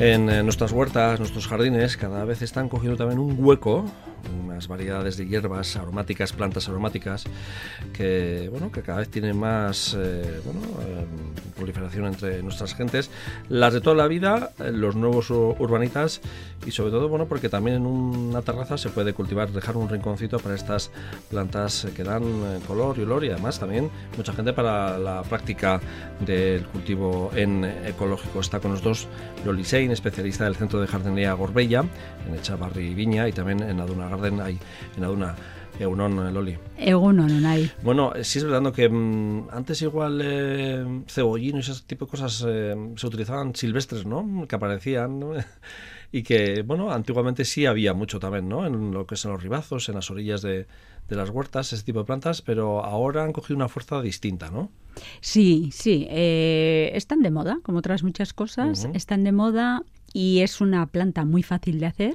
en nuestras huertas, nuestros jardines, cada vez están cogiendo también un hueco unas variedades de hierbas aromáticas, plantas aromáticas, que, bueno, que cada vez tienen más eh, bueno, eh, proliferación entre nuestras gentes, las de toda la vida, eh, los nuevos urbanitas y sobre todo bueno, porque también en una terraza se puede cultivar, dejar un rinconcito para estas plantas que dan color y olor y además también mucha gente para la práctica del cultivo en ecológico. Está con los dos Loli Sein, especialista del Centro de Jardinería Gorbella, en Echavarri Viña y también en Aduna Garden hay en Aduna. Egunon, Loli. Egunon, hay. Bueno, sí es verdad que mm, antes igual eh, cebollino y ese tipo de cosas eh, se utilizaban silvestres, ¿no? Que aparecían, y que, bueno, antiguamente sí había mucho también, ¿no? En lo que son los ribazos, en las orillas de, las huertas, ese tipo de plantas, pero ahora han cogido una fuerza distinta, ¿no? Sí, sí. Eh, están de moda, como otras muchas cosas. Están de moda y es una planta muy fácil de hacer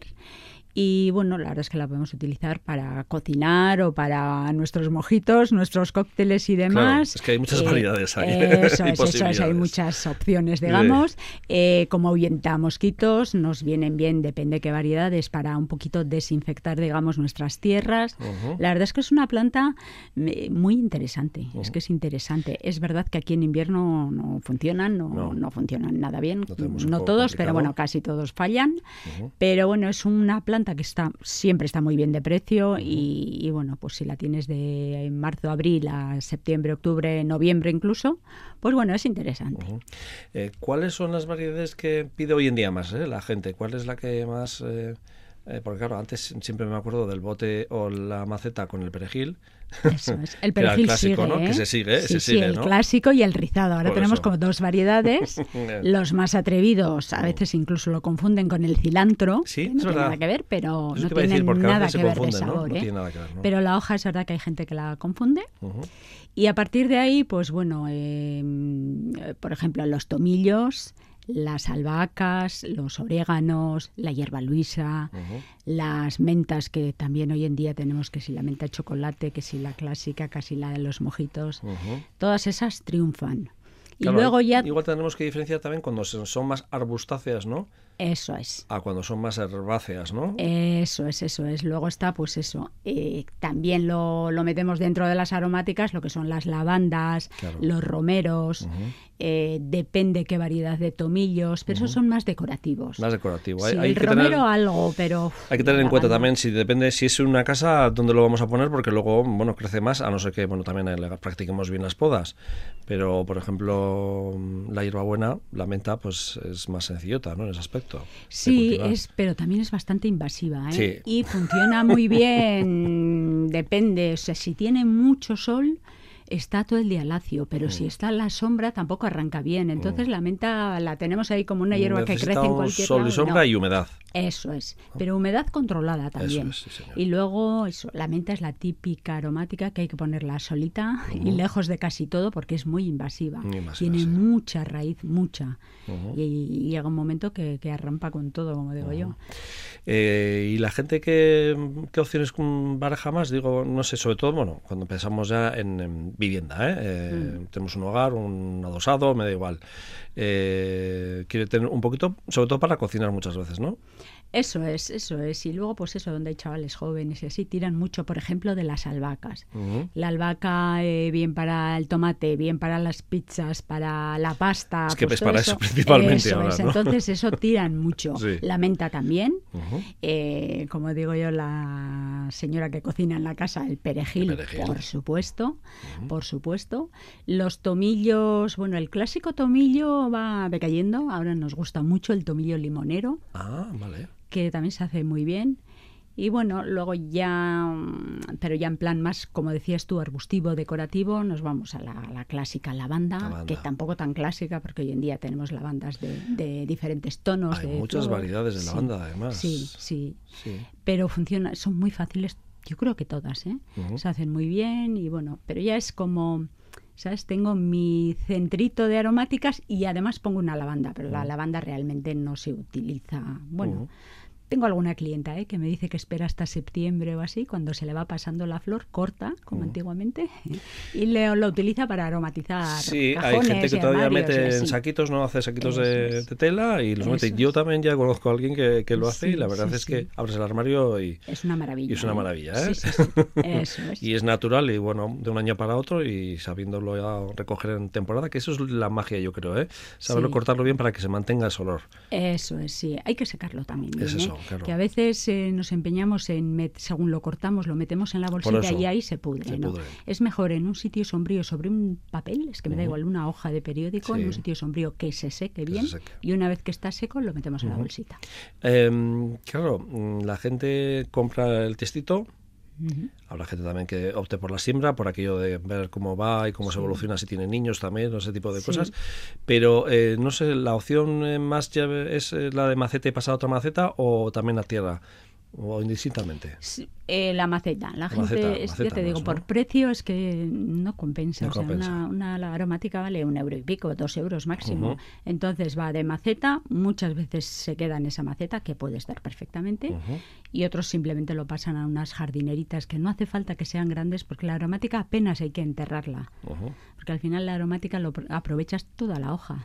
y bueno, la verdad es que la podemos utilizar para cocinar o para nuestros mojitos, nuestros cócteles y demás. es que hay muchas eh, variedades ahí. Eso es, eso es, hay muchas opciones, digamos. Eh, como ahuyenta mosquitos, nos vienen bien, depende qué variedades, para un poquito desinfectar, digamos, nuestras tierras. La verdad es que es una planta muy interesante, es que es interesante. Es verdad que aquí en invierno no funcionan, no, no. funcionan nada bien, no, todos, pero bueno, casi todos fallan. Pero bueno, es una planta que está siempre está muy bien de precio y, bueno, pues si la tienes de marzo, abril a septiembre, octubre, noviembre incluso, pues bueno, es interesante. Eh, ¿Cuáles son las variedades que pide hoy en día más eh, la gente? ¿Cuál es la que más... Eh, porque claro, antes siempre me acuerdo del bote o la maceta con el perejil, eso es. El perejil clásico, sigue, ¿no? Que se sigue, sí, sí, el clásico y el rizado. Ahora tenemos como dos variedades. Los más atrevidos a veces incluso lo confunden con el cilantro, sí, no tiene nada que ver, pero no tiene nada que ver de sabor. ¿eh? Pero la hoja es verdad que hay gente que la confunde. Y a partir de ahí, pues bueno, eh, por ejemplo, los tomillos, las albahacas, los oréganos, la hierba luisa, las mentas que también hoy en día tenemos que si la menta de chocolate, que si la clásica, casi la de los mojitos, todas esas triunfan. y luego ya igual tenemos que diferenciar también cuando son más arbustáceas, ¿no? Eso es. A cuando son más herbáceas, ¿no? Eso es, eso es. Luego está, pues eso. Eh, también lo, lo, metemos dentro de las aromáticas, lo que son las lavandas, los romeros. Eh, depende qué variedad de tomillos, pero esos son más decorativos. Más decorativo. Sí, el romero algo, pero... Hay que tener en cuenta también si depende si es una casa dónde lo vamos a poner, porque luego, bueno, crece más, a no ser que, bueno, también practiquemos bien las podas. Pero, por ejemplo, la hierbabuena, la menta, pues es más sencillota, ¿no? En ese aspecto. Sí, es, pero también es bastante invasiva, ¿eh? Y funciona muy bien, depende, o sea, si tiene mucho sol está todo el día lacio, pero si mm. está en la sombra tampoco arranca bien. Entonces mm. la menta la tenemos ahí como una hierba que crece en cualquier sol y sombra y humedad. Eso es, pero humedad controlada también. y luego la menta es la típica aromática que hay que ponerla solita y lejos de casi todo porque es muy invasiva. Tiene mucha raíz, mucha. y, llega un momento que, arrampa con todo, como digo yo. Eh, y la gente que, qué opciones baraja más, digo, no sé, sobre todo, bueno, cuando pensamos ya en, vivienda, ¿eh? Eh, mm. tenemos un hogar, un adosado, me da igual. quiere tener un poquito, sobre todo para cocinar muchas veces, ¿no? Eso es, eso es. Y luego, pues eso, donde hay chavales jóvenes y así, tiran mucho, por ejemplo, de las albahacas. La albahaca, eh, bien para el tomate, bien para las pizzas, para la pasta. Es que pues para eso, principalmente ahora, Entonces, eso tiran mucho. La menta también. Eh, como digo yo, la señora que cocina en la casa, el perejil, por supuesto. Por supuesto. Los tomillos, bueno, el clásico tomillo va decayendo. Ahora nos gusta mucho el tomillo limonero. Ah, vale que también se hace muy bien. Y bueno, luego ya, mm, pero ya en plan más, como decías tú, arbustivo, decorativo, nos vamos a la, clásica lavanda, que tampoco tan clásica, porque hoy en día tenemos lavandas de, diferentes tonos. Hay muchas variedades de lavanda, además. Sí, sí, Pero funciona, son muy fáciles, yo creo que todas, ¿eh? Se hacen muy bien y bueno, pero ya es como ¿sabes? Tengo mi centrito de aromáticas y además pongo una lavanda, pero la lavanda realmente no se utiliza, bueno, tengo alguna clienta ¿eh? que me dice que espera hasta septiembre o así, cuando se le va pasando la flor, corta, como antiguamente, y le, lo utiliza para aromatizar. Sí, hay gente que todavía mete en saquitos, ¿no? Hace saquitos de, tela y los mete. Yo también ya conozco a alguien que, lo hace y la verdad es que abres el armario y. Es una maravilla. Y es una ¿eh? maravilla, ¿eh? Eso es. y es natural y bueno, de un año para otro y sabiéndolo ya recoger en temporada, que eso es la magia, yo creo, ¿eh? Saberlo cortarlo bien para que se mantenga ese olor. Eso es, sí. Hay que secarlo también. es ¿eh? Que a veces eh, nos empeñamos en, según lo cortamos, lo metemos en la bolsita y ahí se pudre. Es mejor en un sitio sombrío sobre un papel, es que me da igual una hoja de periódico, en un sitio sombrío que se seque bien y una vez que está seco lo metemos en la bolsita. Em, claro, mm, la gente compra el testito Habrá gente también que opte por la siembra, por aquello de ver cómo va y cómo se evoluciona, si tiene niños también, ese tipo de cosas. Pero eh, no sé, ¿la opción eh, más es eh, la de maceta y pasar a otra maceta o también a tierra? O indistintamente? Eh, la maceta. La, gente, ya te digo, por precio es que no compensa. o sea, Una, aromática vale un euro y pico, dos euros máximo. Entonces va de maceta, muchas veces se queda en esa maceta, que puede estar perfectamente, y otros simplemente lo pasan a unas jardineritas que no hace falta que sean grandes, porque la aromática apenas hay que enterrarla. Porque al final la aromática lo aprovechas toda la hoja.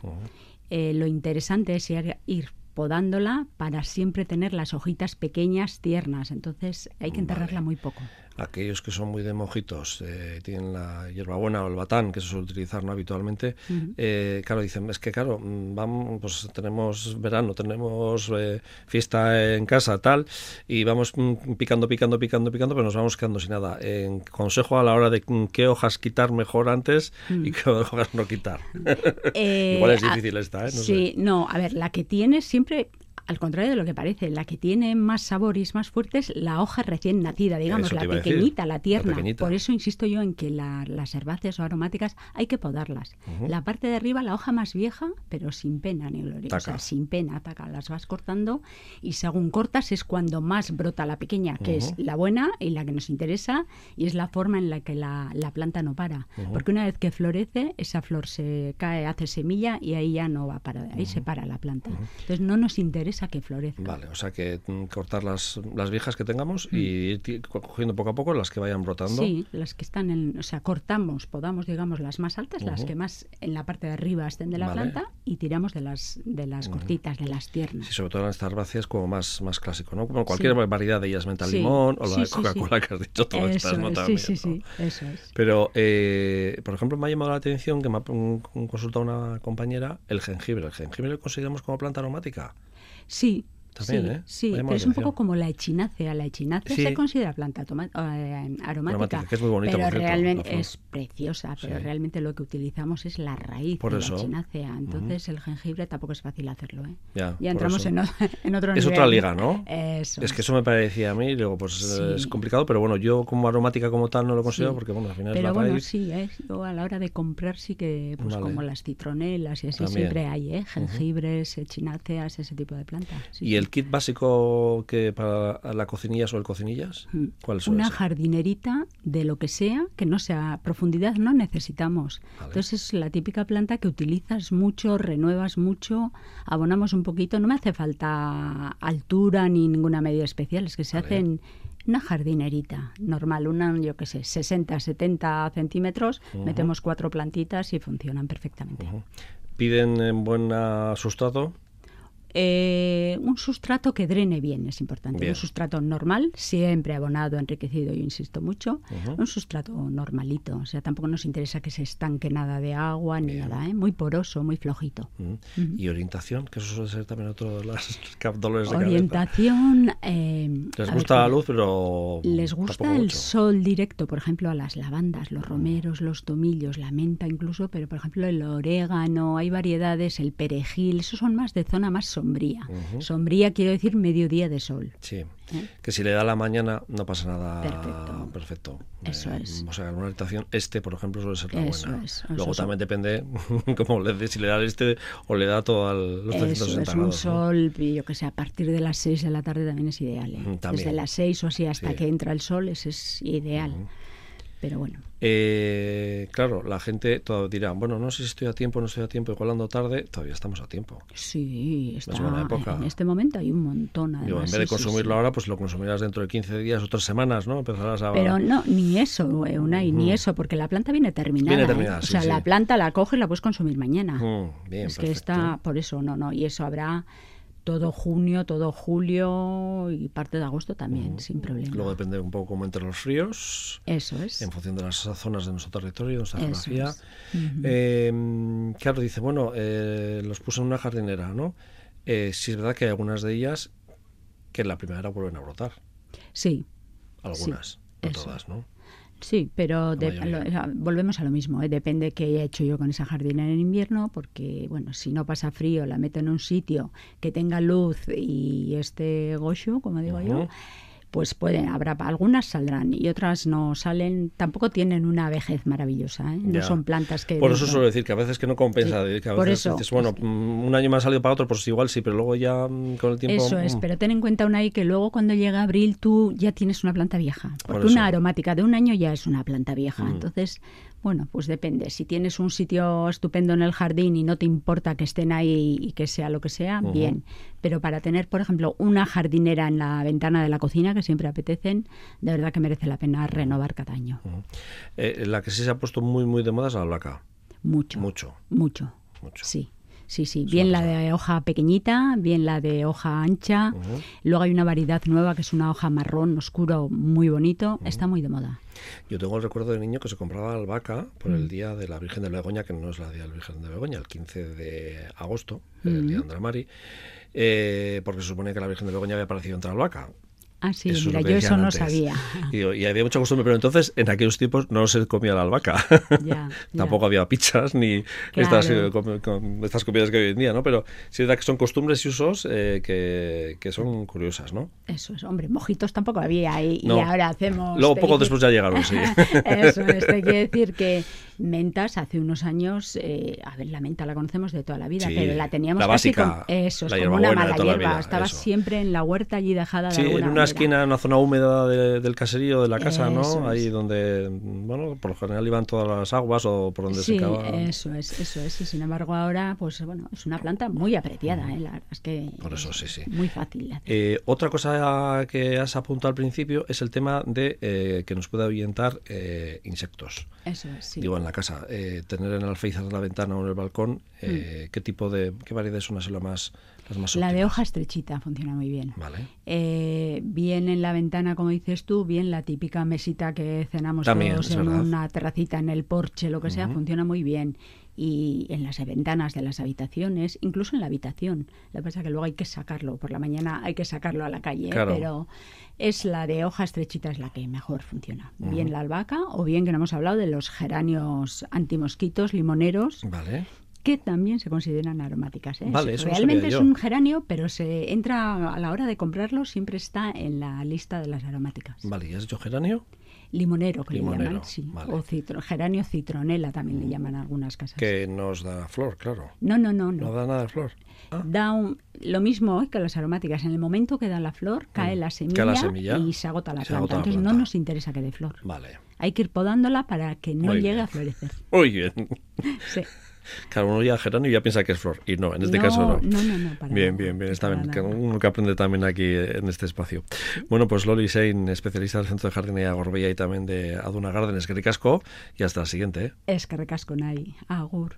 Eh, lo interesante es ir podándola para siempre tener las hojitas pequeñas, tiernas. Entonces hay que enterrarla muy poco aquellos que son muy de mojitos, eh, tienen la hierbabuena o el batán, que se suele utilizar ¿no? habitualmente, eh, claro, dicen, es que claro, mm, vamos, pues tenemos verano, tenemos eh, fiesta en casa, tal, y vamos mm, picando, picando, picando, picando, pero nos vamos quedando sin nada. Consejo a la hora de mm, qué hojas quitar mejor antes y qué hojas no quitar. Igual es difícil esta, ¿eh? sí, no, a ver, la que tienes siempre al contrario de lo que parece, la que tiene más sabor y es más fuerte es la hoja recién nacida, digamos, la pequeñita, la tierna. Por eso insisto yo en que las herbáceas o aromáticas hay que podarlas. La parte de arriba, la hoja más vieja, pero sin pena ni gloria. O sea, sin pena, ataca. Las vas cortando y según cortas es cuando más brota la pequeña, que es la buena y la que nos interesa y es la forma en la que la, planta no para. Porque una vez que florece, esa flor se cae, hace semilla y ahí ya no va para, ahí se para la planta. Entonces no nos interesa que florezca. Vale, o sea que mm, cortar las, las viejas que tengamos y mm. ir cogiendo poco a poco las que vayan brotando. Sí, las que están en, o sea, cortamos, podamos, digamos, las más altas, las que más en la parte de arriba estén de la planta y tiramos de las de las cortitas, de las tiernas. Sí, sobre todo en estas herbáceas como más, más clásico, ¿no? Como cualquier variedad de ellas, menta limón o la Coca-Cola que has dicho, todas estas, ¿no? También, sí, sí, sí, eso es. Pero, eh, por ejemplo, me ha llamado la atención que me ha consultado una compañera el jengibre. ¿El jengibre lo consideramos como planta aromática? Sí, También, sí, ¿eh? sí pero es un poco como la echinácea. La echinácea se considera planta eh, aromática, que es muy bonita, pero realmente es preciosa, pero realmente lo que utilizamos es la raíz de la echinacea. Entonces el jengibre tampoco es fácil hacerlo. ¿eh? Ya, entramos en, en, otro Es otra liga, ¿no? Eso. Es que eso me parecía a mí, luego pues es complicado, pero bueno, yo como aromática como tal no lo considero porque bueno, al final pero es la bueno, sí, ¿eh? yo a la hora de comprar sí que, pues como las citronelas y así siempre hay, ¿eh? Jengibres, echinaceas, ese tipo de plantas. y el kit básico que para la cocinillas o el cocinillas? ¿Cuál es? Una jardinerita de lo que sea, que no sea profundidad, no necesitamos. Entonces es la típica planta que utilizas mucho, renuevas mucho, abonamos un poquito. No me hace falta altura ni ninguna medida especial, es que se hacen una jardinerita normal, una, yo qué sé, 60, 70 centímetros, metemos cuatro plantitas y funcionan perfectamente. ¿Piden en buen sustrato? Eh, un sustrato que drene bien es importante. Un sustrato normal, siempre abonado, enriquecido, yo insisto mucho. Un sustrato normalito. O sea, tampoco nos interesa que se estanque nada de agua ni nada. ¿eh? Muy poroso, muy flojito. ¿Y orientación? Que eso suele ser también otro de los dolores de Orientación. Eh, les gusta la luz, pero. Les gusta el sol directo, por ejemplo, a las lavandas, los romeros, los tomillos, la menta incluso, pero por ejemplo el orégano, hay variedades, el perejil, esos son más de zona más sombría. Sombría quiero decir mediodía de sol. Sí, ¿Eh? que si le da la mañana no pasa nada perfecto. perfecto. Eso eh, es. O sea, una orientación este, por ejemplo, suele ser la buena. Luego también depende como le dé, si le da el este o le da todo al, los 360 es un sol, yo que sé, a partir de las 6 de la tarde también es ideal. ¿eh? Desde las 6 o así hasta que entra el sol, ese es ideal. Pero bueno. Eh, claro, la gente todavía dirá, bueno, no sé si estoy a tiempo, no estoy a tiempo, igual ando tarde, todavía estamos a tiempo. Sí, está, en este momento hay un montón. Además, en vez de consumirlo ahora, pues lo consumirás dentro de 15 días, otras semanas, ¿no? Empezarás a... Pero no, ni eso, eh, una y ni eso, porque la planta viene terminada. Viene terminada, ¿eh? O sea, la planta la coges y la puedes consumir mañana. Mm, bien, es que está, por eso, no, no, y eso habrá todo junio, todo julio y parte de agosto también, sin problema. Luego depende un poco cómo entren los fríos. Eso es. En función de las zonas de nuestro territorio, de nuestra geografía. Claro, dice, bueno, eh, los puse en una jardinera, ¿no? Eh, sí es verdad que hay algunas de ellas que en la primavera vuelven a brotar. Sí. Algunas, no todas, ¿no? Sí, pero volvemos a lo mismo. ¿eh? Depende qué haya hecho yo con esa jardina en invierno, porque, bueno, si no pasa frío, la meto en un sitio que tenga luz y este gocho, como digo yo, pues pueden, habrá algunas saldrán y otras no salen, tampoco tienen una vejez maravillosa, ¿eh? no son plantas que... Por eso suelo decir que a veces que no compensa, que a veces eso, dices, bueno, mm, un año más ha salido para otro, pues igual sí, pero luego ya mm, con el tiempo... Eso es, mm. pero ten en cuenta una ahí que luego cuando llega abril tú ya tienes una planta vieja, porque una aromática de un año ya es una planta vieja, entonces bueno, pues depende. Si tienes un sitio estupendo en el jardín y no te importa que estén ahí y que sea lo que sea, bien. Pero para tener, por ejemplo, una jardinera en la ventana de la cocina, que siempre apetecen, de verdad que merece la pena renovar cada año. Eh, la que sí se ha puesto muy, muy de moda es la albahaca. Mucho. Mucho. Mucho. Mucho. Sí. Sí, sí, bien la de hoja pequeñita, bien la de hoja ancha. Luego hay una variedad nueva que es una hoja marrón oscuro muy bonito. Está muy de moda. Yo tengo el recuerdo de niño que se compraba albahaca por el mm. día de la Virgen de Begoña, que no es la día de la Virgen de Begoña, el 15 de agosto, el día de Andramari, eh, porque se supone que la Virgen de Begoña había aparecido entre albahaca. Ah, sí, mira, yo eso no sabía. Y, había mucha costumbre, pero entonces en aquellos tiempos no se comía la albahaca. Tampoco había pizzas ni estas, eh, estas, comidas que hoy en día, ¿no? Pero sí es verdad que son costumbres y usos eh, que, que, son curiosas, ¿no? Eso es, hombre, mojitos tampoco había y, ahora hacemos... Luego poco después ya llegaron, sí. eso es, te quiere decir que mentas hace unos años, eh, a ver, la menta la conocemos de toda la vida, pero la teníamos la básica, eso, es como una mala hierba, estaba siempre en la huerta allí dejada de alguna en una esquina, en una zona húmeda del caserío de la casa, ¿no? Ahí donde, bueno, por lo general iban todas las aguas o por donde se cava. eso es, eso es, y sin embargo ahora, pues bueno, es una planta muy apreciada, ¿eh? La verdad es que... Por eso, sí, sí. Muy fácil. Eh, otra cosa que has apuntado al principio es el tema de eh, que nos puede ahuyentar eh, insectos. Eso es, sí. Digo, en la casa, eh, tener en el alféizar de la ventana o en el balcón, eh, mm. ¿qué tipo de, qué variedades son las, más, las más La de hoja estrechita funciona muy bien. Vale. Eh, bien en la ventana, como dices tú, bien la típica mesita que cenamos todos en una terracita, en el porche, lo que sea, funciona muy bien y en las ventanas de las habitaciones, incluso en la habitación. Lo que pasa es que luego hay que sacarlo, por la mañana hay que sacarlo a la calle, pero es la de hoja estrechita es la que mejor funciona. Bien la albahaca o bien que no hemos hablado de los geranios antimosquitos, limoneros. Vale que también se consideran aromáticas. ¿eh? Realmente es un geranio, pero se entra a la hora de comprarlo, siempre está en la lista de las aromáticas. Vale, ¿y has dicho geranio? Limonero, que le llaman, sí. O geranio citronela también le llaman a algunas casas. Que nos da flor, claro. No, no, no. No, no da nada de flor. Ah. Da lo mismo que las aromáticas. En el momento que da la flor, cae, mm. la, semilla y se agota la, planta. Entonces no nos interesa que dé flor. Vale. Hay que ir podándola para que no llegue a florecer. Muy bien. sí. Claro, uno ya geranio ya piensa que es flor. Y no, en este caso no. No, no, no. bien, bien, bien. Está bien. Uno que aprende también aquí en este espacio. Bueno, pues Loli Sein, especialista del Centro de Jardinería Gorbella y también de Aduna Garden, es que recasco. Y hasta la siguiente. ¿eh? Es que recasco, Nay. Agur.